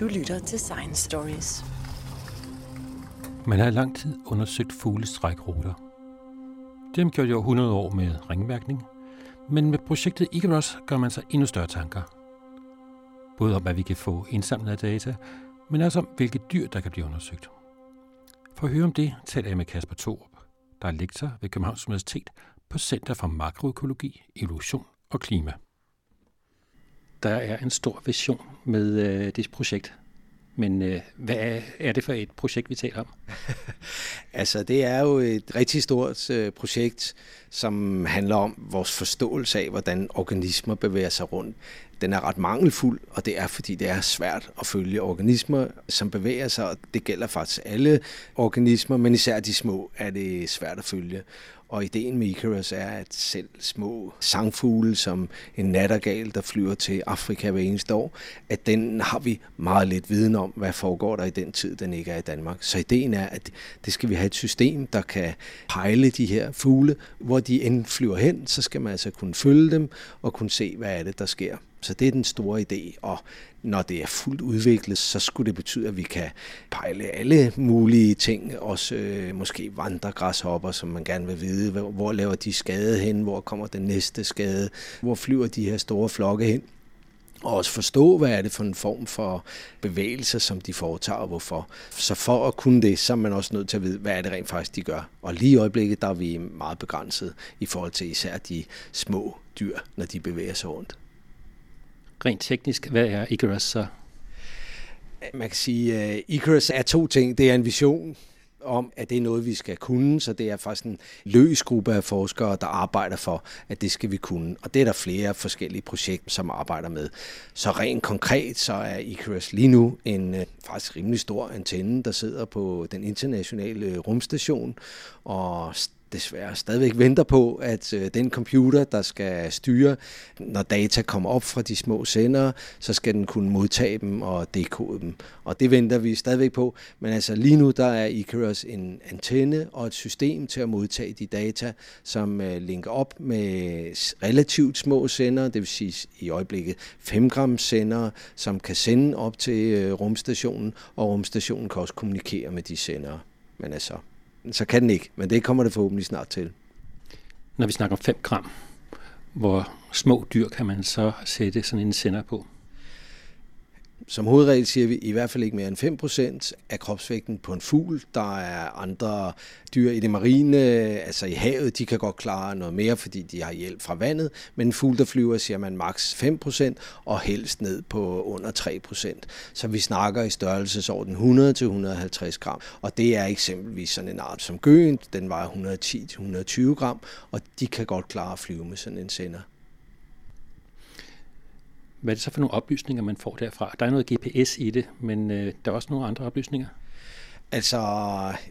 Du lytter til Science Stories. Man har i lang tid undersøgt fuglestrækruter. Det har man gjort i over 100 år med ringmærkning, men med projektet Icarus gør man sig endnu større tanker. Både om, hvad vi kan få indsamlet af data, men også om, hvilke dyr, der kan blive undersøgt. For at høre om det, taler jeg med Kasper Thorup, der er lektor ved Københavns Universitet på Center for Makroøkologi, Evolution og Klima. Der er en stor vision med øh, det projekt. Men øh, hvad er det for et projekt, vi taler om? altså, det er jo et rigtig stort øh, projekt, som handler om vores forståelse af, hvordan organismer bevæger sig rundt. Den er ret mangelfuld, og det er, fordi det er svært at følge organismer, som bevæger sig. og Det gælder faktisk alle organismer, men især de små er det svært at følge. Og ideen med Icarus er, at selv små sangfugle, som en nattergal, der flyver til Afrika hver eneste år, at den har vi meget lidt viden om, hvad foregår der i den tid, den ikke er i Danmark. Så ideen er, at det skal vi have et system, der kan pejle de her fugle, hvor de end flyver hen, så skal man altså kunne følge dem og kunne se, hvad er det, der sker. Så det er den store idé, og når det er fuldt udviklet, så skulle det betyde, at vi kan pejle alle mulige ting, også øh, måske vandregræshopper, som man gerne vil vide, hvor, hvor laver de skade hen, hvor kommer den næste skade, hvor flyver de her store flokke hen og også forstå, hvad er det for en form for bevægelse, som de foretager, og hvorfor. Så for at kunne det, så er man også nødt til at vide, hvad er det rent faktisk, de gør. Og lige i øjeblikket, der er vi meget begrænset i forhold til især de små dyr, når de bevæger sig rundt. Rent teknisk, hvad er Icarus så? Man kan sige, at Icarus er to ting. Det er en vision, om, at det er noget, vi skal kunne, så det er faktisk en løs gruppe af forskere, der arbejder for, at det skal vi kunne. Og det er der flere forskellige projekter, som arbejder med. Så rent konkret, så er Icarus lige nu en øh, faktisk rimelig stor antenne, der sidder på den internationale øh, rumstation, og desværre stadigvæk venter på, at øh, den computer, der skal styre, når data kommer op fra de små sendere, så skal den kunne modtage dem og dekode dem. Og det venter vi stadigvæk på. Men altså lige nu, der er Icarus en antenne og et system til at modtage de data, som øh, linker op med relativt små sendere, det vil sige i øjeblikket 5 gram sendere, som kan sende op til øh, rumstationen, og rumstationen kan også kommunikere med de sendere. Men altså, så kan den ikke, men det kommer det forhåbentlig snart til. Når vi snakker om 5 gram, hvor små dyr kan man så sætte sådan en sender på? Som hovedregel siger vi i hvert fald ikke mere end 5% af kropsvægten på en fugl. Der er andre dyr i det marine, altså i havet, de kan godt klare noget mere, fordi de har hjælp fra vandet. Men en fugl, der flyver, siger man maks 5% og helst ned på under 3%. Så vi snakker i størrelsesorden 100-150 gram. Og det er eksempelvis sådan en art som gøen, den vejer 110-120 gram, og de kan godt klare at flyve med sådan en sender. Hvad er det så for nogle oplysninger, man får derfra? Der er noget GPS i det, men øh, der er også nogle andre oplysninger. Altså,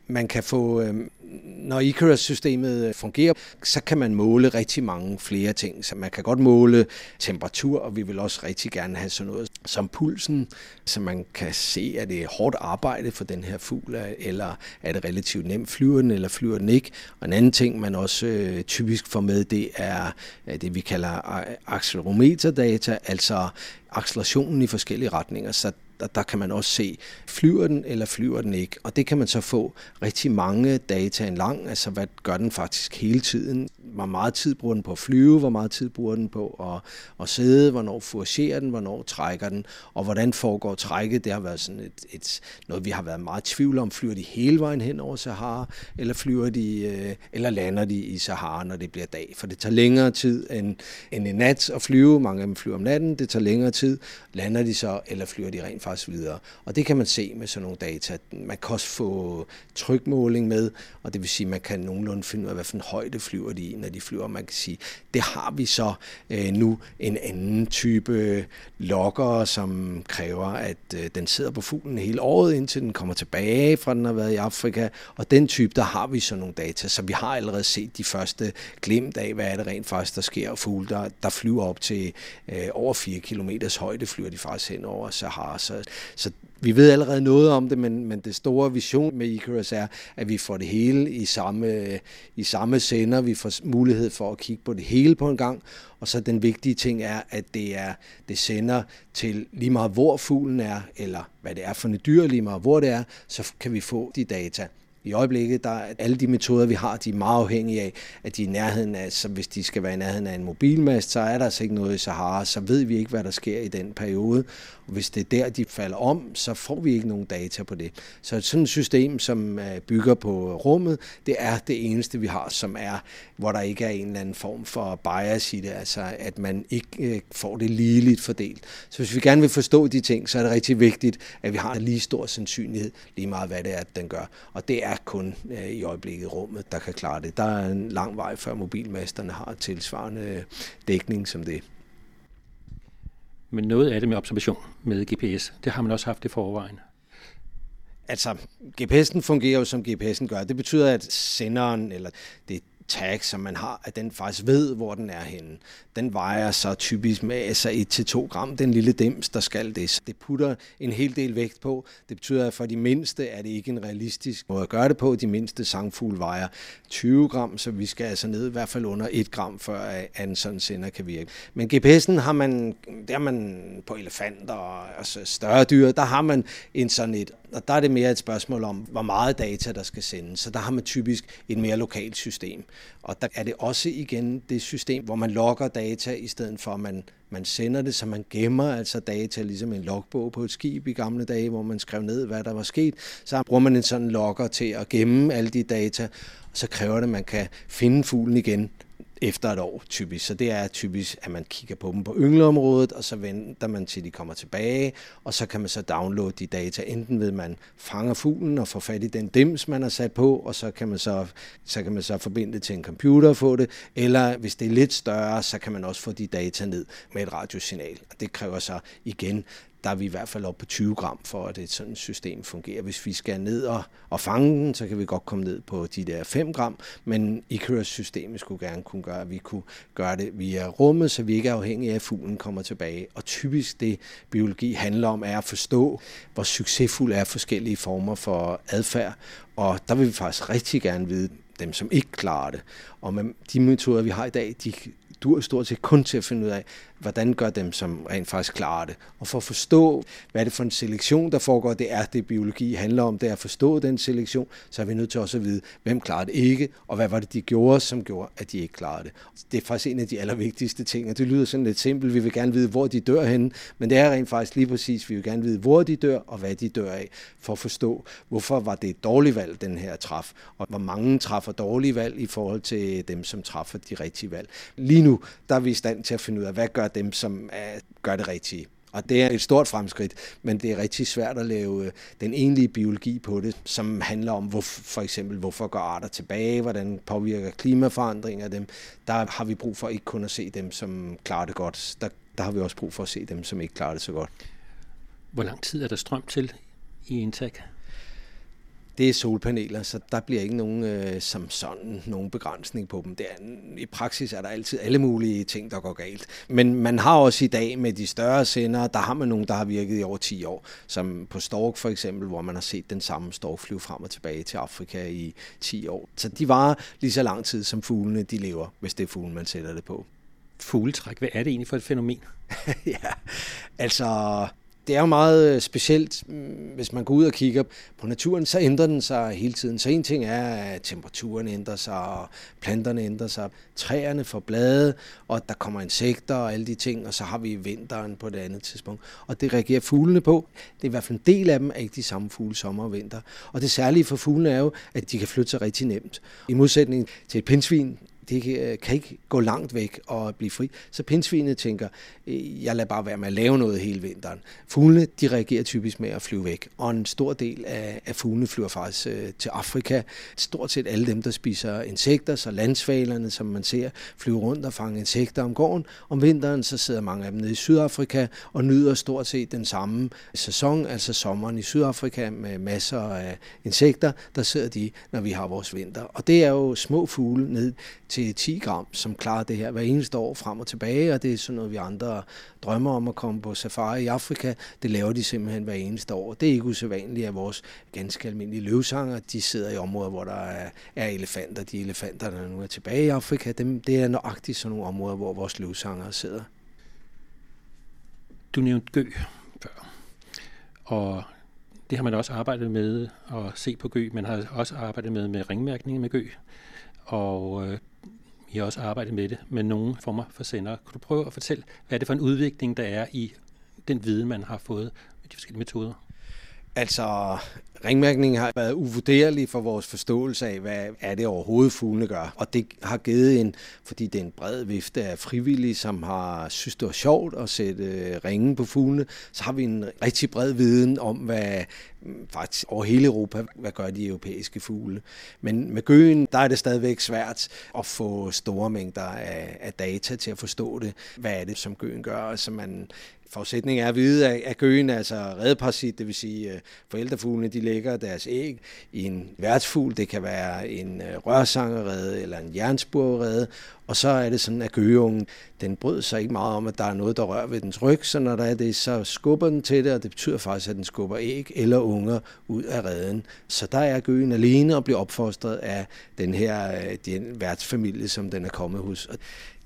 man kan få, øhm, øh, når Icarus-systemet fungerer, så kan man måle rigtig mange flere ting. Så man kan godt måle temperatur, og vi vil også rigtig gerne have sådan noget som pulsen, så man kan se, at det er hårdt arbejde for den her fugl, eller er det relativt nemt flyver den, eller flyver den ikke. Og en anden ting, man også øh, typisk får med, det er øh, det, vi kalder accelerometerdata, altså accelerationen i forskellige retninger. Så der, der kan man også se, flyver den eller flyver den ikke. Og det kan man så få rigtig mange data en lang, altså hvad gør den faktisk hele tiden. Hvor meget tid bruger den på at flyve, hvor meget tid bruger den på at, at sidde, hvornår forcerer den, hvornår trækker den, og hvordan foregår trækket. Det har været sådan et, et, noget, vi har været meget i tvivl om. Flyver de hele vejen hen over Sahara, eller flyver de, øh, eller lander de i Sahara, når det bliver dag? For det tager længere tid end, end en nat at flyve. Mange af dem flyver om natten. Det tager længere tid. Lander de så, eller flyver de rent faktisk videre. Og det kan man se med sådan nogle data. Man kan også få trykmåling med, og det vil sige, at man kan nogenlunde finde ud af, hvad for en højde flyver de i, når de flyver. Man kan sige, det har vi så øh, nu en anden type øh, lokker, som kræver, at øh, den sidder på fuglen hele året, indtil den kommer tilbage fra den har været i Afrika. Og den type, der har vi så nogle data, så vi har allerede set de første glimt af, hvad er det rent faktisk, der sker. Og fugle, der, der flyver op til øh, over 4 km højde, flyver de faktisk hen over Sahara. Så så, så vi ved allerede noget om det, men, men det store vision med Icarus er, at vi får det hele i samme, i samme sender. Vi får mulighed for at kigge på det hele på en gang. Og så den vigtige ting er, at det er det sender til lige meget hvor fuglen er, eller hvad det er for et dyr, lige meget hvor det er, så kan vi få de data. I øjeblikket, der er alle de metoder, vi har, de er meget afhængige af, at de er i nærheden af, så hvis de skal være i nærheden af en mobilmast, så er der altså ikke noget i Sahara, så ved vi ikke, hvad der sker i den periode. Hvis det er der, de falder om, så får vi ikke nogen data på det. Så sådan et system, som øh, bygger på rummet, det er det eneste, vi har, som er, hvor der ikke er en eller anden form for bias i det, altså at man ikke øh, får det ligeligt fordelt. Så hvis vi gerne vil forstå de ting, så er det rigtig vigtigt, at vi har en lige stor sandsynlighed, lige meget hvad det er, den gør. Og det er kun øh, i øjeblikket rummet, der kan klare det. Der er en lang vej, før mobilmasterne har tilsvarende dækning som det. Men noget af det med observation med GPS, det har man også haft i forvejen. Altså, GPS'en fungerer jo som GPS'en gør. Det betyder, at senderen, eller det tag, som man har, at den faktisk ved, hvor den er henne. Den vejer så typisk med altså 1-2 gram, den lille dims, der skal det. Det putter en hel del vægt på. Det betyder, at for de mindste er det ikke en realistisk måde at gøre det på. De mindste sangfugle vejer 20 gram, så vi skal altså ned i hvert fald under 1 gram, før en sådan sender kan virke. Men GPS'en har man, der har man på elefanter og altså større dyr, der har man en sådan et og der er det mere et spørgsmål om, hvor meget data der skal sendes. Så der har man typisk et mere lokalt system. Og der er det også igen det system, hvor man logger data, i stedet for at man, man sender det, så man gemmer altså data, ligesom en logbog på et skib i gamle dage, hvor man skrev ned, hvad der var sket. Så bruger man en sådan logger til at gemme alle de data, og så kræver det, at man kan finde fuglen igen efter et år typisk. Så det er typisk, at man kigger på dem på yngleområdet, og så venter man til de kommer tilbage, og så kan man så downloade de data, enten ved man fanger fuglen og får fat i den dims, man har sat på, og så kan man så, så, kan man så forbinde det til en computer og få det, eller hvis det er lidt større, så kan man også få de data ned med et radiosignal. Og det kræver så igen der er vi i hvert fald oppe på 20 gram, for at et sådan system fungerer. Hvis vi skal ned og, og fange den, så kan vi godt komme ned på de der 5 gram, men Icarus-systemet skulle gerne kunne gøre, at vi kunne gøre det via rummet, så vi ikke er afhængige af, at fuglen kommer tilbage. Og typisk det, biologi handler om, er at forstå, hvor succesfuld er forskellige former for adfærd, og der vil vi faktisk rigtig gerne vide, dem, som ikke klarer det. Og med de metoder, vi har i dag, de dur stort set kun til at finde ud af, hvordan gør dem, som rent faktisk klarer det. Og for at forstå, hvad er det for en selektion, der foregår, det er det, biologi handler om, det er at forstå den selektion, så er vi nødt til også at vide, hvem klarer det ikke, og hvad var det, de gjorde, som gjorde, at de ikke klarede det. Det er faktisk en af de allervigtigste ting, og det lyder sådan lidt simpelt, vi vil gerne vide, hvor de dør henne, men det er rent faktisk lige præcis, vi vil gerne vide, hvor de dør, og hvad de dør af, for at forstå, hvorfor var det et dårligt valg, den her træf, og hvor mange træffer dårlige valg i forhold til dem, som træffer de rigtige valg. Lige nu, der er vi i stand til at finde ud af, hvad gør dem, som er, gør det rigtige. Og det er et stort fremskridt, men det er rigtig svært at lave øh, den egentlige biologi på det, som handler om hvor, for eksempel, hvorfor går arter tilbage, hvordan påvirker klimaforandringer dem. Der har vi brug for ikke kun at se dem, som klarer det godt. Der, der har vi også brug for at se dem, som ikke klarer det så godt. Hvor lang tid er der strøm til i Intag? Det er solpaneler, så der bliver ikke nogen øh, som sådan nogen begrænsning på dem. Det er, I praksis er der altid alle mulige ting, der går galt. Men man har også i dag med de større sender, der har man nogen, der har virket i over 10 år, som på Stork for eksempel, hvor man har set den samme stork flyve frem og tilbage til Afrika i 10 år. Så de varer lige så lang tid, som fuglene de lever, hvis det er fuglen, man sætter det på. Fugletræk, hvad er det egentlig for et fænomen? ja, altså det er jo meget øh, specielt, mm, hvis man går ud og kigger på naturen, så ændrer den sig hele tiden. Så en ting er, at temperaturen ændrer sig, og planterne ændrer sig, træerne får blade, og der kommer insekter og alle de ting, og så har vi vinteren på det andet tidspunkt. Og det reagerer fuglene på. Det er i hvert fald en del af dem er ikke de samme fugle sommer og vinter. Og det særlige for fuglene er jo, at de kan flytte sig rigtig nemt. I modsætning til et pindsvin, det øh, kan ikke gå langt væk og blive fri. Så pindsvinet tænker, øh, jeg lader bare være med at lave noget hele vinteren. Fuglene, de reagerer typisk med at flyve væk, og en stor del af, af fuglene flyver faktisk øh, til Afrika. Stort set alle dem, der spiser insekter, så landsvalerne, som man ser, flyver rundt og fanger insekter om gården. Om vinteren, så sidder mange af dem nede i Sydafrika og nyder stort set den samme sæson, altså sommeren i Sydafrika med masser af insekter. Der sidder de, når vi har vores vinter. Og det er jo små fugle ned til 10 gram, som klarer det her hver eneste år frem og tilbage, og det er sådan noget, vi andre drømmer om at komme på safari i Afrika. Det laver de simpelthen hver eneste år. Det er ikke usædvanligt, at vores ganske almindelige løvsanger, de sidder i områder, hvor der er, er elefanter. De elefanter, der nu er tilbage i Afrika, dem, det er nøjagtigt sådan nogle områder, hvor vores løvsanger sidder. Du nævnte gø før, og det har man også arbejdet med at se på gø. Man har også arbejdet med, med ringmærkning med gø, og øh, I har også arbejdet med det med nogle former for sender. Kan du prøve at fortælle, hvad er det for en udvikling, der er i den viden, man har fået med de forskellige metoder? Altså, ringmærkningen har været uvurderlig for vores forståelse af, hvad er det overhovedet fuglene gør. Og det har givet en, fordi det er en bred vifte af frivillige, som har synes, det var sjovt at sætte øh, ringen på fuglene, så har vi en rigtig bred viden om, hvad mm, faktisk over hele Europa, hvad gør de europæiske fugle. Men med gøen, der er det stadigvæk svært at få store mængder af, af data til at forstå det. Hvad er det, som gøen gør? Så man, forudsætning er at vide, at gøen er altså redeparasit, det vil sige øh, forældrefuglene, de lægger deres æg i en værtsfugl, det kan være en øh, rørsangerede eller en jernspurrede, og så er det sådan, at gøgeungen, den brød sig ikke meget om, at der er noget, der rører ved dens ryg, så når der er det, så skubber den til det, og det betyder faktisk, at den skubber æg eller unger ud af reden. Så der er gøen alene og bliver opfostret af den her øh, den værtsfamilie, som den er kommet hos.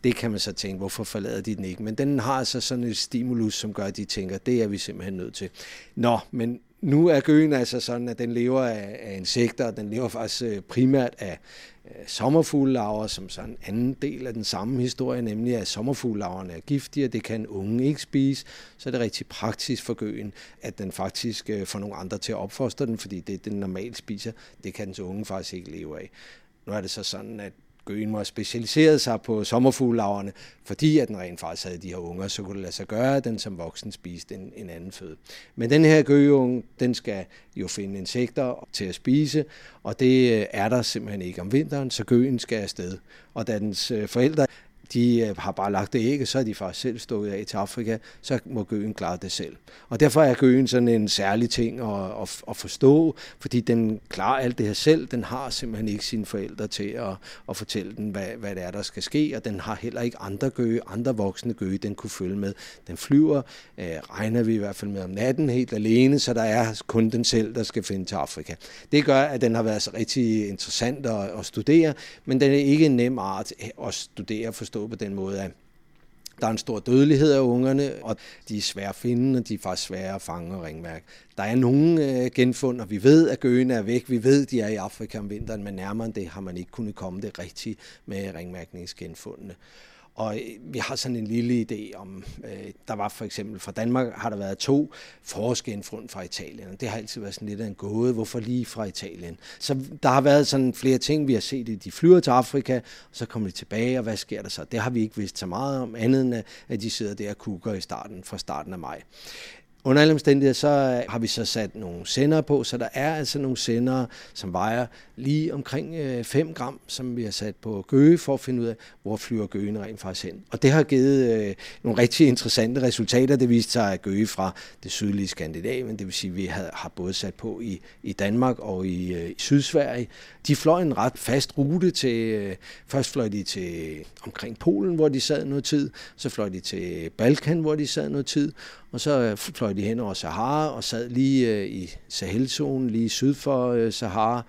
Det kan man så tænke, hvorfor forlader de den ikke? Men den har altså sådan et stimulus, som gør, at de tænker, det er vi simpelthen nødt til. Nå, men nu er gøen altså sådan, at den lever af, af insekter, og den lever faktisk øh, primært af øh, sommerfuglelarver, som så en anden del af den samme historie, nemlig at sommerfuglelarverne er giftige, og det kan unge ikke spise, så er det rigtig praktisk for gøen, at den faktisk øh, får nogle andre til at opfostre den, fordi det, den normalt spiser, det kan dens unge faktisk ikke leve af. Nu er det så sådan, at Gøen må specialiserede sig på sommerfuglaverne, fordi at den rent faktisk havde de her unger, så kunne det lade sig gøre, at den som voksen spiste en, en anden føde. Men den her gøgeunge, den skal jo finde insekter til at spise, og det øh, er der simpelthen ikke om vinteren, så gøen skal afsted. Og da dens øh, forældre de øh, har bare lagt det ikke, så er de faktisk selv stået af til Afrika, så må gøen klare det selv. Og derfor er gøen sådan en særlig ting at, at, at forstå, fordi den klarer alt det her selv. Den har simpelthen ikke sine forældre til at, at fortælle den, hvad, hvad det er, der skal ske, og den har heller ikke andre gøge, andre voksne gøge, den kunne følge med. Den flyver, øh, regner vi i hvert fald med om natten helt alene, så der er kun den selv, der skal finde til Afrika. Det gør, at den har været så rigtig interessant at, at studere, men den er ikke en nem art at studere og forstå på den måde, at der er en stor dødelighed af ungerne, og de er svære at finde, og de er faktisk svære at fange og ringmærke. Der er nogle øh, genfund, og vi ved, at gøen er væk. Vi ved, at de er i Afrika om vinteren, men nærmere end det har man ikke kunnet komme det rigtigt med ringmærkningsgenfundene. Og øh, vi har sådan en lille idé om, øh, der var for eksempel fra Danmark har der været to forårsgenfund fra Italien, og det har altid været sådan lidt af en gåde, hvorfor lige fra Italien. Så der har været sådan flere ting, vi har set, de flyver til Afrika, og så kommer de tilbage, og hvad sker der så? Det har vi ikke vidst så meget om, andet end at de sidder der og kukker i starten, fra starten af maj. Under alle omstændigheder, så øh, har vi så sat nogle sender på, så der er altså nogle sender, som vejer lige omkring øh, 5 gram, som vi har sat på gøge for at finde ud af, hvor flyver gøgen rent faktisk hen. Og det har givet øh, nogle rigtig interessante resultater. Det viste sig, at gøge fra det sydlige Skandinavien, det vil sige, at vi har både sat på i, i Danmark og i, i Sydsverige. De fløj en ret fast rute til, først fløj de til omkring Polen, hvor de sad noget tid, så fløj de til Balkan, hvor de sad noget tid, og så fløj fløj de hen over Sahara og sad lige øh, i Sahelzonen, lige syd for øh, Sahara,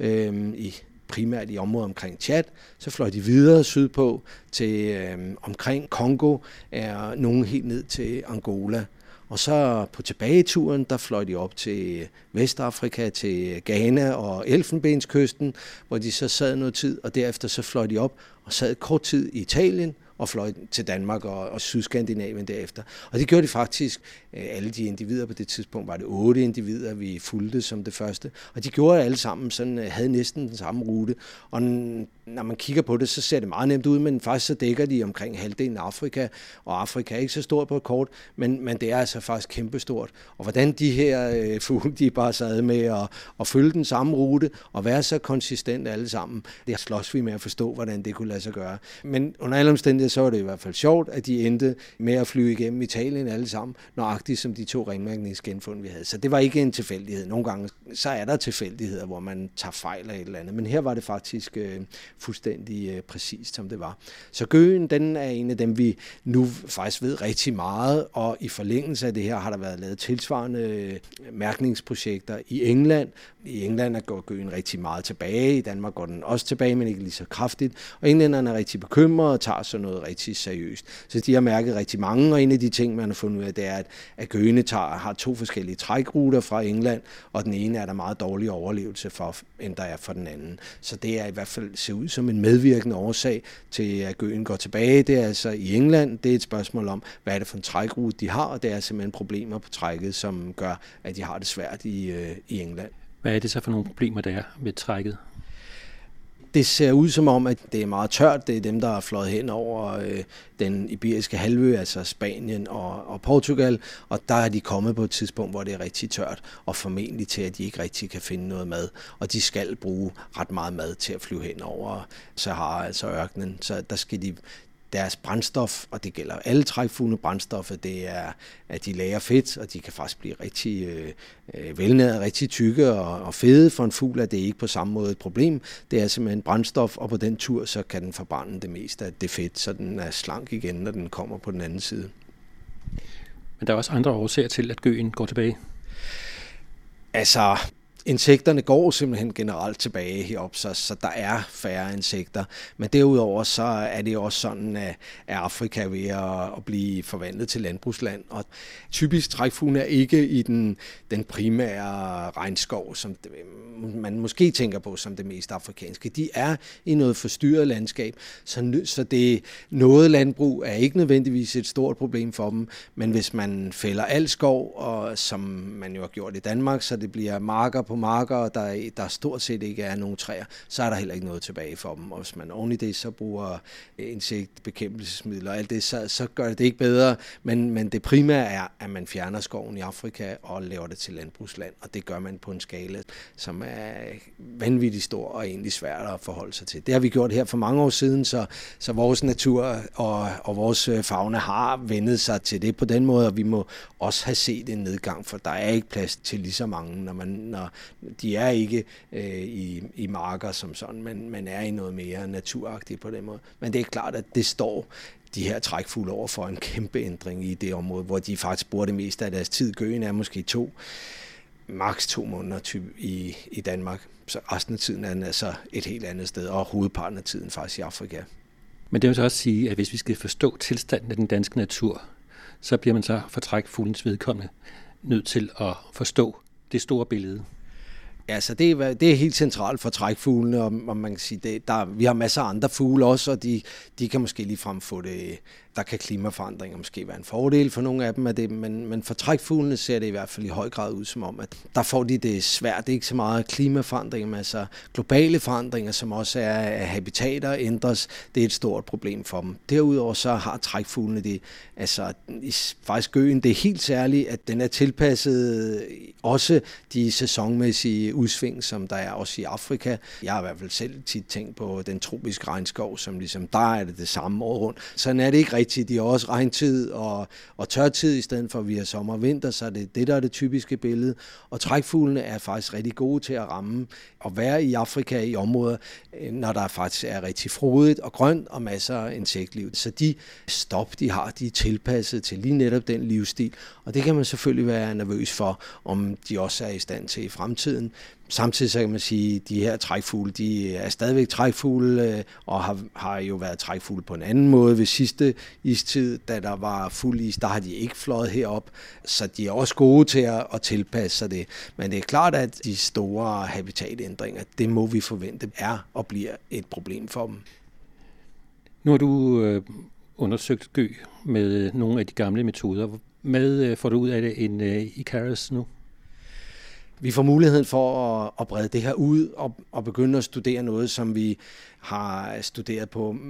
øh, i primært i området omkring Chad. Så fløj de videre sydpå til øh, omkring Kongo, er nogen helt ned til Angola. Og så på tilbageturen, der fløj de op til Vestafrika, til Ghana og Elfenbenskysten, hvor de så sad noget tid, og derefter så fløj de op og sad kort tid i Italien, og fløj til Danmark og, og Sydskandinavien derefter. Og det gjorde de faktisk, øh, alle de individer på det tidspunkt, var det otte individer, vi fulgte som det første. Og de gjorde alle sammen, sådan, øh, havde næsten den samme rute. Og når man kigger på det, så ser det meget nemt ud, men faktisk så dækker de omkring halvdelen af Afrika, og Afrika er ikke så stort på et kort, men, men det er altså faktisk kæmpestort. Og hvordan de her øh, fugle, de bare sad med at, at følge den samme rute, og være så konsistent alle sammen, det slås vi med at forstå, hvordan det kunne lade sig gøre. Men under alle omstændigheder, så var det i hvert fald sjovt, at de endte med at flyve igennem Italien alle sammen, nøjagtigt som de to ringmærkningsgenfund, vi havde. Så det var ikke en tilfældighed. Nogle gange, så er der tilfældigheder, hvor man tager fejl af et eller andet. Men her var det faktisk øh, fuldstændig øh, præcist, som det var. Så gøen, den er en af dem, vi nu faktisk ved rigtig meget, og i forlængelse af det her har der været lavet tilsvarende øh, mærkningsprojekter i England. I England er går gøen rigtig meget tilbage, i Danmark går den også tilbage, men ikke lige så kraftigt, og englænderne er rigtig bekymrede og tager sådan noget rigtig seriøst. Så de har mærket rigtig mange, og en af de ting, man har fundet ud af, det er, at, at gøene tager, har to forskellige trækruter fra England, og den ene er der meget dårlig overlevelse for, end der er for den anden. Så det er i hvert fald ser ud som en medvirkende årsag til, at gøen går tilbage. Det er altså i England, det er et spørgsmål om, hvad er det for en trækrute, de har, og det er simpelthen problemer på trækket, som gør, at de har det svært i, øh, i England. Hvad er det så for nogle problemer, der er ved trækket? Det ser ud som om, at det er meget tørt. Det er dem, der har fløjet hen over øh, den iberiske halvø, altså Spanien og, og Portugal, og der er de kommet på et tidspunkt, hvor det er rigtig tørt, og formentlig til, at de ikke rigtig kan finde noget mad. Og de skal bruge ret meget mad til at flyve hen over Sahara, altså ørkenen. Så der skal de, deres brændstof, og det gælder alle trækfuglene brændstoffer, det er, at de lager fedt, og de kan faktisk blive rigtig øh, øh, velnæret, rigtig tykke og, og fede. For en fugl er det ikke på samme måde et problem. Det er simpelthen brændstof, og på den tur, så kan den forbrænde det meste af det fedt, så den er slank igen, når den kommer på den anden side. Men der er også andre årsager til, at gøen går tilbage. Altså, Insekterne går simpelthen generelt tilbage heroppe, så, så der er færre insekter. Men derudover så er det også sådan, at, Afrika er ved at, at blive forvandlet til landbrugsland. Og typisk trækfuglen er ikke i den, den primære regnskov, som det, man måske tænker på som det mest afrikanske. De er i noget forstyrret landskab, så, så det noget landbrug er ikke nødvendigvis et stort problem for dem. Men hvis man fælder al skov, og som man jo har gjort i Danmark, så det bliver marker på marker, og der, der stort set ikke er nogen træer, så er der heller ikke noget tilbage for dem. Og hvis man oven i det så bruger insektbekæmpelsesmidler og alt det, så, så gør det det ikke bedre. Men, men det primære er, at man fjerner skoven i Afrika og laver det til landbrugsland, og det gør man på en skala, som er vanvittigt stor og egentlig svært at forholde sig til. Det har vi gjort her for mange år siden, så, så vores natur og, og vores øh, fauna har vendet sig til det på den måde, og vi må også have set en nedgang, for der er ikke plads til lige så mange, når, man, når, de er ikke øh, i, i marker som sådan, men man er i noget mere naturagtigt på den måde. Men det er klart, at det står de her trækfugle over for en kæmpe ændring i det område, hvor de faktisk bruger det meste af deres tid. Gøen er måske to, maks to måneder typ i, i Danmark. Så resten af tiden er den altså et helt andet sted, og hovedparten af tiden faktisk i Afrika. Men det vil så også sige, at hvis vi skal forstå tilstanden af den danske natur, så bliver man så for trækfuglens vedkommende nødt til at forstå det store billede. Altså, det er, det er helt centralt for trækfuglene, og, og man kan sige, det, der, vi har masser af andre fugle også, og de, de kan måske ligefrem få det, der kan klimaforandringer måske være en fordel for nogle af dem af det, men, men for trækfuglene ser det i hvert fald i høj grad ud som om, at der får de det svært. Det er ikke så meget klimaforandringer, men altså globale forandringer, som også er at habitater ændres. Det er et stort problem for dem. Derudover så har trækfuglene det, altså faktisk gøen, det er helt særligt, at den er tilpasset øh, også de sæsonmæssige udsving, som der er også i Afrika. Jeg har i hvert fald selv tit tænkt på den tropiske regnskov, som ligesom der er det det samme år rundt. Sådan er det ikke rigtigt. De har også regntid og, og tørtid, i stedet for at vi har sommer og vinter, så er det det, der er det typiske billede. Og trækfuglene er faktisk rigtig gode til at ramme og være i Afrika i områder, øh, når der faktisk er rigtig frodigt og grønt og masser af insektliv. Så de stop, de har, de er tilpasset til lige netop den livsstil. Og det kan man selvfølgelig være nervøs for, om de også er i stand til i fremtiden. Samtidig så kan man sige, at de her trækfugle, de er stadigvæk trækfugle, øh, og har, har jo været trækfugle på en anden måde. Ved sidste istid, da der var fuld is, der har de ikke fløjet herop, så de er også gode til at, at tilpasse sig det. Men det er klart, at de store habitatændringer, det må vi forvente er og bliver et problem for dem. Nu har du øh, undersøgt gø med nogle af de gamle metoder. Hvad øh, får du ud af det en øh, Icarus nu? Vi får muligheden for at, at brede det her ud og, og begynde at studere noget, som vi har studeret på mm,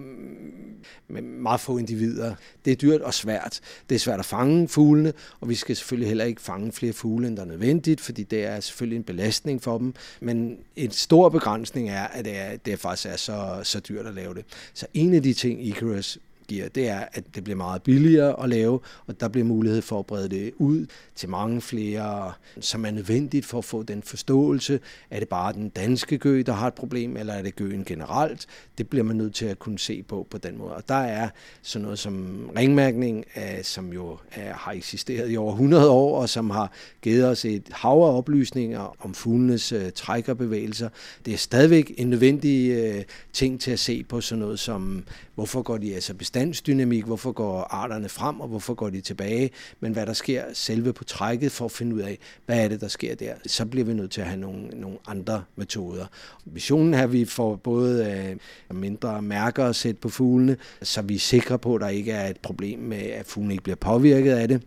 med meget få individer. Det er dyrt og svært. Det er svært at fange fuglene, og vi skal selvfølgelig heller ikke fange flere fugle, end der er nødvendigt, fordi det er selvfølgelig en belastning for dem. Men en stor begrænsning er, at det, er, det faktisk er så, så dyrt at lave det. Så en af de ting, Icarus giver, det er, at det bliver meget billigere at lave, og der bliver mulighed for at brede det ud til mange flere, som er nødvendigt for at få den forståelse. Er det bare den danske gø, der har et problem, eller er det gøen generelt? Det bliver man nødt til at kunne se på på den måde. Og der er sådan noget som ringmærkning, som jo har eksisteret i over 100 år, og som har givet os et hav af oplysninger om fuglenes øh, trækkerbevægelser. Det er stadigvæk en nødvendig øh, ting til at se på sådan noget som, hvorfor går de altså bestandsdynamik, hvorfor går arterne frem, og hvorfor går de tilbage, men hvad der sker selve på trækket for at finde ud af, hvad er det, der sker der. Så bliver vi nødt til at have nogle, nogle andre metoder. Visionen er, at vi får både øh, mindre mærker at sætte på fuglene, så vi er sikre på, at der ikke er et problem med, at fuglene ikke bliver påvirket af det.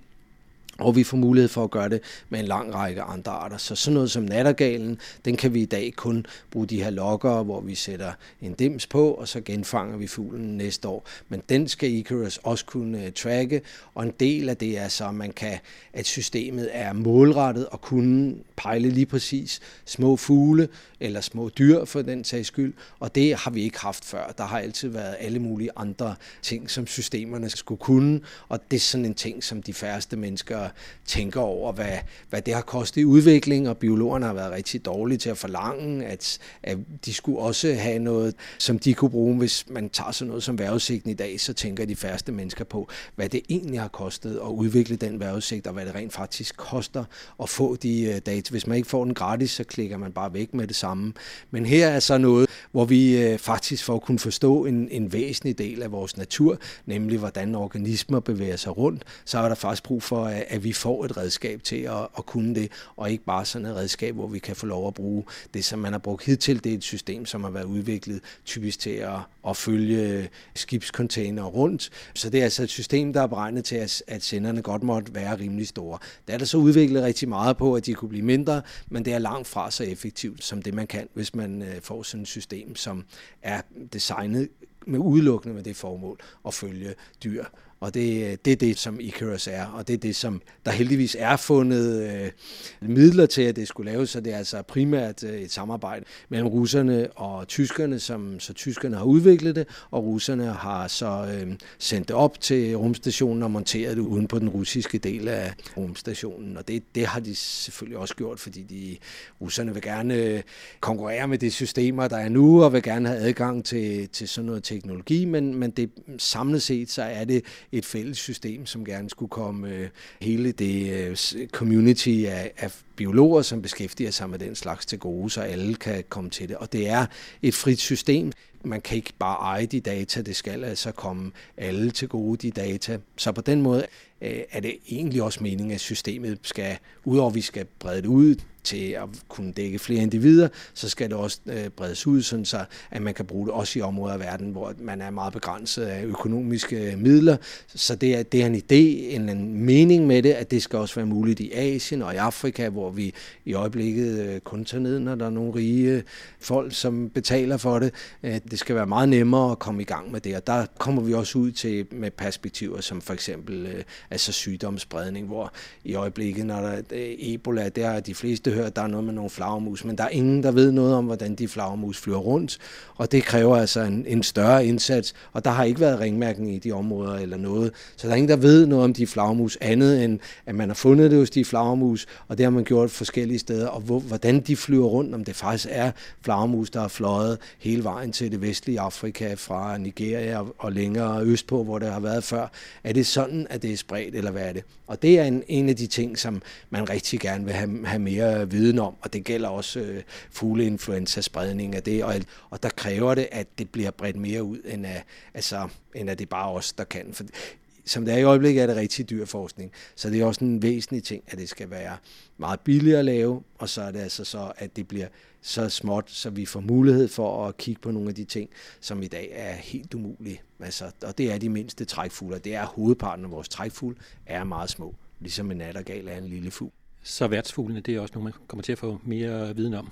Og vi får mulighed for at gøre det med en lang række andre arter. Så sådan noget som nattergalen, den kan vi i dag kun bruge de her lokker, hvor vi sætter en dims på, og så genfanger vi fuglen næste år. Men den skal Icarus også kunne øh, tracke, og en del af det er så, at, man kan, at systemet er målrettet og kunne pejle lige præcis små fugle eller små dyr for den sags skyld, og det har vi ikke haft før. Der har altid været alle mulige andre ting, som systemerne skulle kunne, og det er sådan en ting, som de færreste mennesker tænker over, hvad, hvad det har kostet i udvikling, og biologerne har været rigtig dårlige til at forlange, at, at de skulle også have noget, som de kunne bruge. Hvis man tager sådan noget som vejrudsigten i dag, så tænker de færreste mennesker på, hvad det egentlig har kostet at udvikle den vejrudsigt, og hvad det rent faktisk koster at få de øh, data. Hvis man ikke får den gratis, så klikker man bare væk med det samme. Men her er så noget, hvor vi øh, faktisk for at kunne forstå en, en væsentlig del af vores natur, nemlig hvordan organismer bevæger sig rundt, så er der faktisk brug for, at at vi får et redskab til at, at kunne det, og ikke bare sådan et redskab, hvor vi kan få lov at bruge det, som man har brugt hidtil. Det er et system, som har været udviklet typisk til at, at følge skibscontainer rundt. Så det er altså et system, der er beregnet til, at, at senderne godt måtte være rimelig store. Der er der så udviklet rigtig meget på, at de kunne blive mindre, men det er langt fra så effektivt som det, man kan, hvis man øh, får sådan et system, som er designet med udelukkende med det formål at følge dyr og det, det er det, som Icarus er, og det er det, som der heldigvis er fundet øh, midler til, at det skulle laves, så det er altså primært øh, et samarbejde mellem russerne og tyskerne, som så tyskerne har udviklet det, og russerne har så øh, sendt det op til rumstationen og monteret det uden på den russiske del af rumstationen, og det, det har de selvfølgelig også gjort, fordi de russerne vil gerne øh, konkurrere med de systemer, der er nu, og vil gerne have adgang til, til sådan noget teknologi, men, men det samlet set, så er det et fælles system, som gerne skulle komme øh, hele det øh, community af, af biologer, som beskæftiger sig med den slags til gode, så alle kan komme til det. Og det er et frit system. Man kan ikke bare eje de data, det skal altså komme alle til gode, de data. Så på den måde øh, er det egentlig også meningen, at systemet skal, udover at vi skal brede det ud til at kunne dække flere individer, så skal det også øh, bredes ud, sådan så at man kan bruge det også i områder af verden, hvor man er meget begrænset af økonomiske øh, midler. Så det er, det er en idé, en, en mening med det, at det skal også være muligt i Asien og i Afrika, hvor vi i øjeblikket øh, kun tager ned, når der er nogle rige folk, som betaler for det. Øh, det skal være meget nemmere at komme i gang med det, og der kommer vi også ud til med perspektiver som for eksempel øh, altså sygdomsspredning, hvor i øjeblikket, når der er Ebola, der er de fleste hørt, der er noget med nogle flagermus, men der er ingen, der ved noget om, hvordan de flagermus flyver rundt, og det kræver altså en, en større indsats, og der har ikke været ringmærkning i de områder eller noget, så der er ingen, der ved noget om de flagermus, andet end at man har fundet det hos de flagermus, og det har man gjort forskellige steder, og hvor, hvordan de flyver rundt, om det faktisk er flagermus, der har fløjet hele vejen til det vestlige Afrika, fra Nigeria og længere østpå, hvor det har været før. Er det sådan, at det er spredt, eller hvad er det? Og det er en, en af de ting, som man rigtig gerne vil have, have mere viden om, og det gælder også øh, fugleinfluenza-spredning af det, og, og der kræver det, at det bliver bredt mere ud, end at, altså, end at det bare os, der kan. For som det er i øjeblikket, er det rigtig dyr forskning. Så det er også en væsentlig ting, at det skal være meget billigere at lave, og så er det altså så, at det bliver så småt, så vi får mulighed for at kigge på nogle af de ting, som i dag er helt umulige. Altså, og det er de mindste trækfugle, det er hovedparten af vores trækfugle, er meget små, ligesom en nattergal er en lille fugl. Så værtsfuglene, det er også nogle, man kommer til at få mere viden om.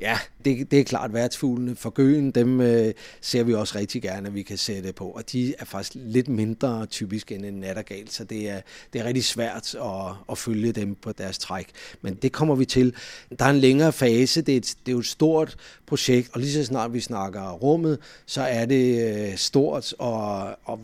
Ja, det, det er klart værtsfuglene. For gøen, dem øh, ser vi også rigtig gerne, at vi kan sætte på. Og de er faktisk lidt mindre typisk end en nattergal, så det er, det er rigtig svært at, at følge dem på deres træk. Men det kommer vi til. Der er en længere fase. Det er, et, det er jo et stort projekt, og lige så snart vi snakker rummet, så er det øh, stort og, og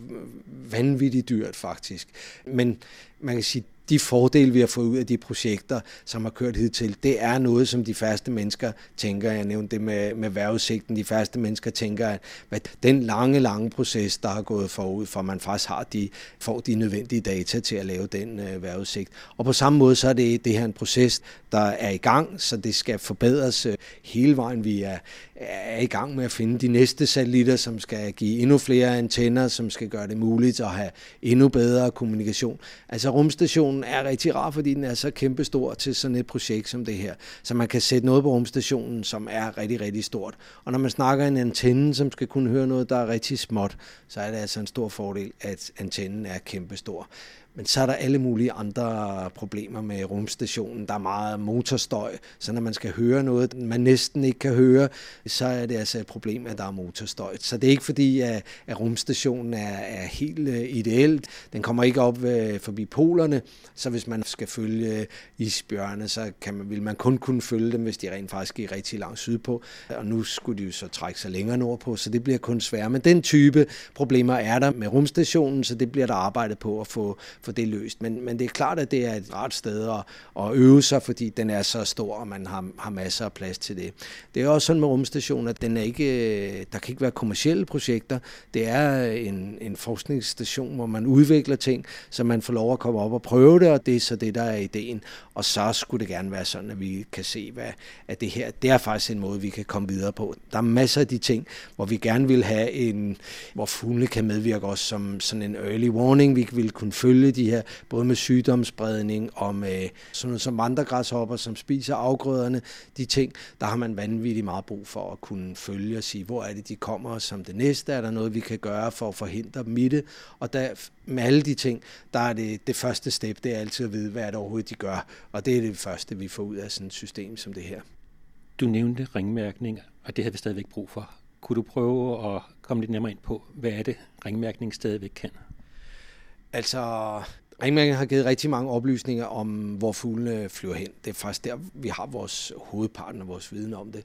vanvittigt dyrt faktisk. Men man kan sige, de fordele, vi har fået ud af de projekter, som har kørt hidtil, det er noget, som de færreste mennesker tænker. Jeg nævnte det med, med værvesigten. De færreste mennesker tænker, at hvad, den lange, lange proces, der har gået forud, for man faktisk har de, får de nødvendige data til at lave den øh, værvesigt. Og på samme måde, så er det, det her en proces, der er i gang, så det skal forbedres øh, hele vejen. Vi er, i gang med at finde de næste satellitter, som skal give endnu flere antenner, som skal gøre det muligt at have endnu bedre kommunikation. Altså rumstationen er rigtig rar, fordi den er så kæmpestor til sådan et projekt som det her. Så man kan sætte noget på rumstationen, som er rigtig, rigtig stort. Og når man snakker en antenne, som skal kunne høre noget, der er rigtig småt, så er det altså en stor fordel, at antennen er kæmpestor. Men så er der alle mulige andre problemer med rumstationen. Der er meget motorstøj, så når man skal høre noget, man næsten ikke kan høre, så er det altså et problem, at der er motorstøj. Så det er ikke fordi, at, rumstationen er, er helt øh, ideelt. Den kommer ikke op øh, forbi polerne, så hvis man skal følge isbjørne, så kan man, vil man kun kunne følge dem, hvis de rent faktisk er rigtig langt sydpå. Og nu skulle de jo så trække sig længere nordpå, så det bliver kun sværere. Men den type problemer er der med rumstationen, så det bliver der arbejdet på at få få det løst. Men, men det er klart, at det er et rart sted at, at øve sig, fordi den er så stor, og man har, har masser af plads til det. Det er også sådan med rumstationen, at den er ikke, øh, der kan ikke være kommersielle projekter. Det er øh, en, en forskningsstation, hvor man udvikler ting, så man får lov at komme op og prøve det, og det er så det, der er ideen. Og så skulle det gerne være sådan, at vi kan se, hvad, at det her, det er faktisk en måde, vi kan komme videre på. Der er masser af de ting, hvor vi gerne vil have en, hvor fuglene kan medvirke os som sådan en early warning. Vi vil kunne følge de her, både med sygdomsspredning og med sådan noget som vandregræshopper, som spiser afgrøderne, de ting, der har man vanvittigt meget brug for at kunne følge og sige, hvor er det, de kommer som det næste, er der noget, vi kan gøre for at forhindre dem i det, og der, med alle de ting, der er det, det første step, det er altid at vide, hvad er det overhovedet, de gør, og det er det første, vi får ud af sådan et system som det her. Du nævnte ringmærkning, og det har vi stadigvæk brug for. Kunne du prøve at komme lidt nærmere ind på, hvad er det, ringmærkning stadigvæk kan? Altså, Ringmærken har givet rigtig mange oplysninger om, hvor fuglene flyver hen. Det er faktisk der, vi har vores hovedparten af vores viden om det.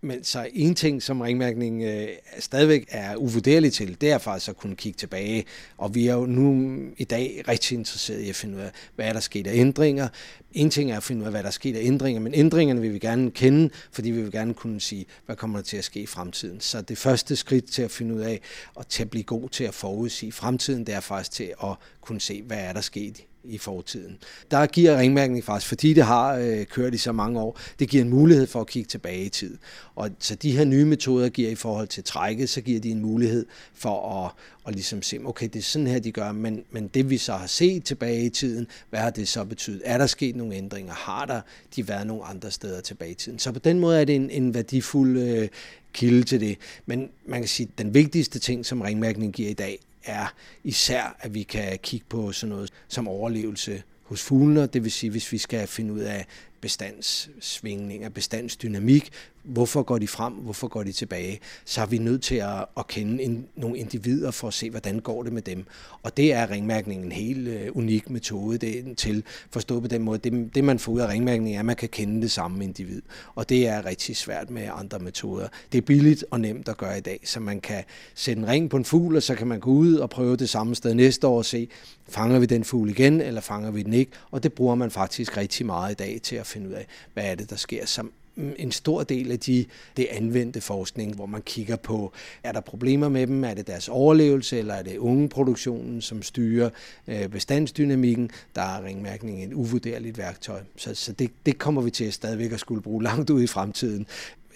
Men så en ting, som ringmærkning øh, stadigvæk er uvurderlig til, det er faktisk at kunne kigge tilbage. Og vi er jo nu i dag rigtig interesseret i at finde ud af, hvad er der sket af ændringer. En ting er at finde ud af, hvad der er sket af ændringer, men ændringerne vil vi gerne kende, fordi vi vil gerne kunne sige, hvad kommer der til at ske i fremtiden. Så det første skridt til at finde ud af, og til at blive god til at forudsige fremtiden, det er faktisk til at kunne se, hvad er der sket i fortiden. Der giver ringmærkning faktisk, fordi det har øh, kørt i så mange år, det giver en mulighed for at kigge tilbage i tid. Og så de her nye metoder giver i forhold til trækket, så giver de en mulighed for at, at ligesom se, okay, det er sådan her, de gør, men, men det vi så har set tilbage i tiden, hvad har det så betydet? Er der sket nogle ændringer? Har der de været nogle andre steder tilbage i tiden? Så på den måde er det en, en værdifuld øh, kilde til det. Men man kan sige, at den vigtigste ting, som ringmærkning giver i dag, er især, at vi kan kigge på sådan noget som overlevelse hos fuglene, det vil sige, hvis vi skal finde ud af bestandssvingninger, bestandsdynamik, hvorfor går de frem, hvorfor går de tilbage, så er vi nødt til at, at kende en, nogle individer for at se, hvordan går det med dem. Og det er ringmærkningen en helt øh, unik metode det, til forstå på den måde. Det, det man får ud af ringmærkningen er, at man kan kende det samme individ. Og det er rigtig svært med andre metoder. Det er billigt og nemt at gøre i dag, så man kan sætte en ring på en fugl, og så kan man gå ud og prøve det samme sted næste år og se, fanger vi den fugl igen, eller fanger vi den ikke? Og det bruger man faktisk rigtig meget i dag til at finde ud af, hvad er det, der sker. Som en stor del af de, det anvendte forskning, hvor man kigger på, er der problemer med dem, er det deres overlevelse, eller er det ungeproduktionen, som styrer øh, bestandsdynamikken, der er ringmærkning et uvurderligt værktøj. Så, så det, det kommer vi til at stadigvæk at skulle bruge langt ud i fremtiden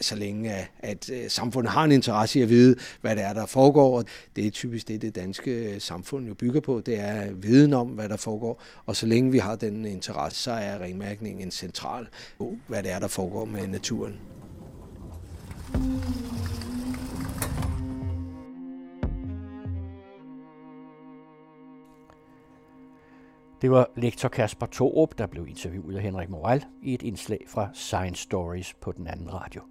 så længe at, at øh, samfundet har en interesse i at vide, hvad det er, der foregår. Og det er typisk det, det danske øh, samfund jo bygger på. Det er viden om, hvad der foregår. Og så længe vi har den interesse, så er renmærkningen en central, hvad det er, der foregår med naturen. Det var lektor Kasper Torup, der blev interviewet af Henrik Moral i et indslag fra Science Stories på den anden radio.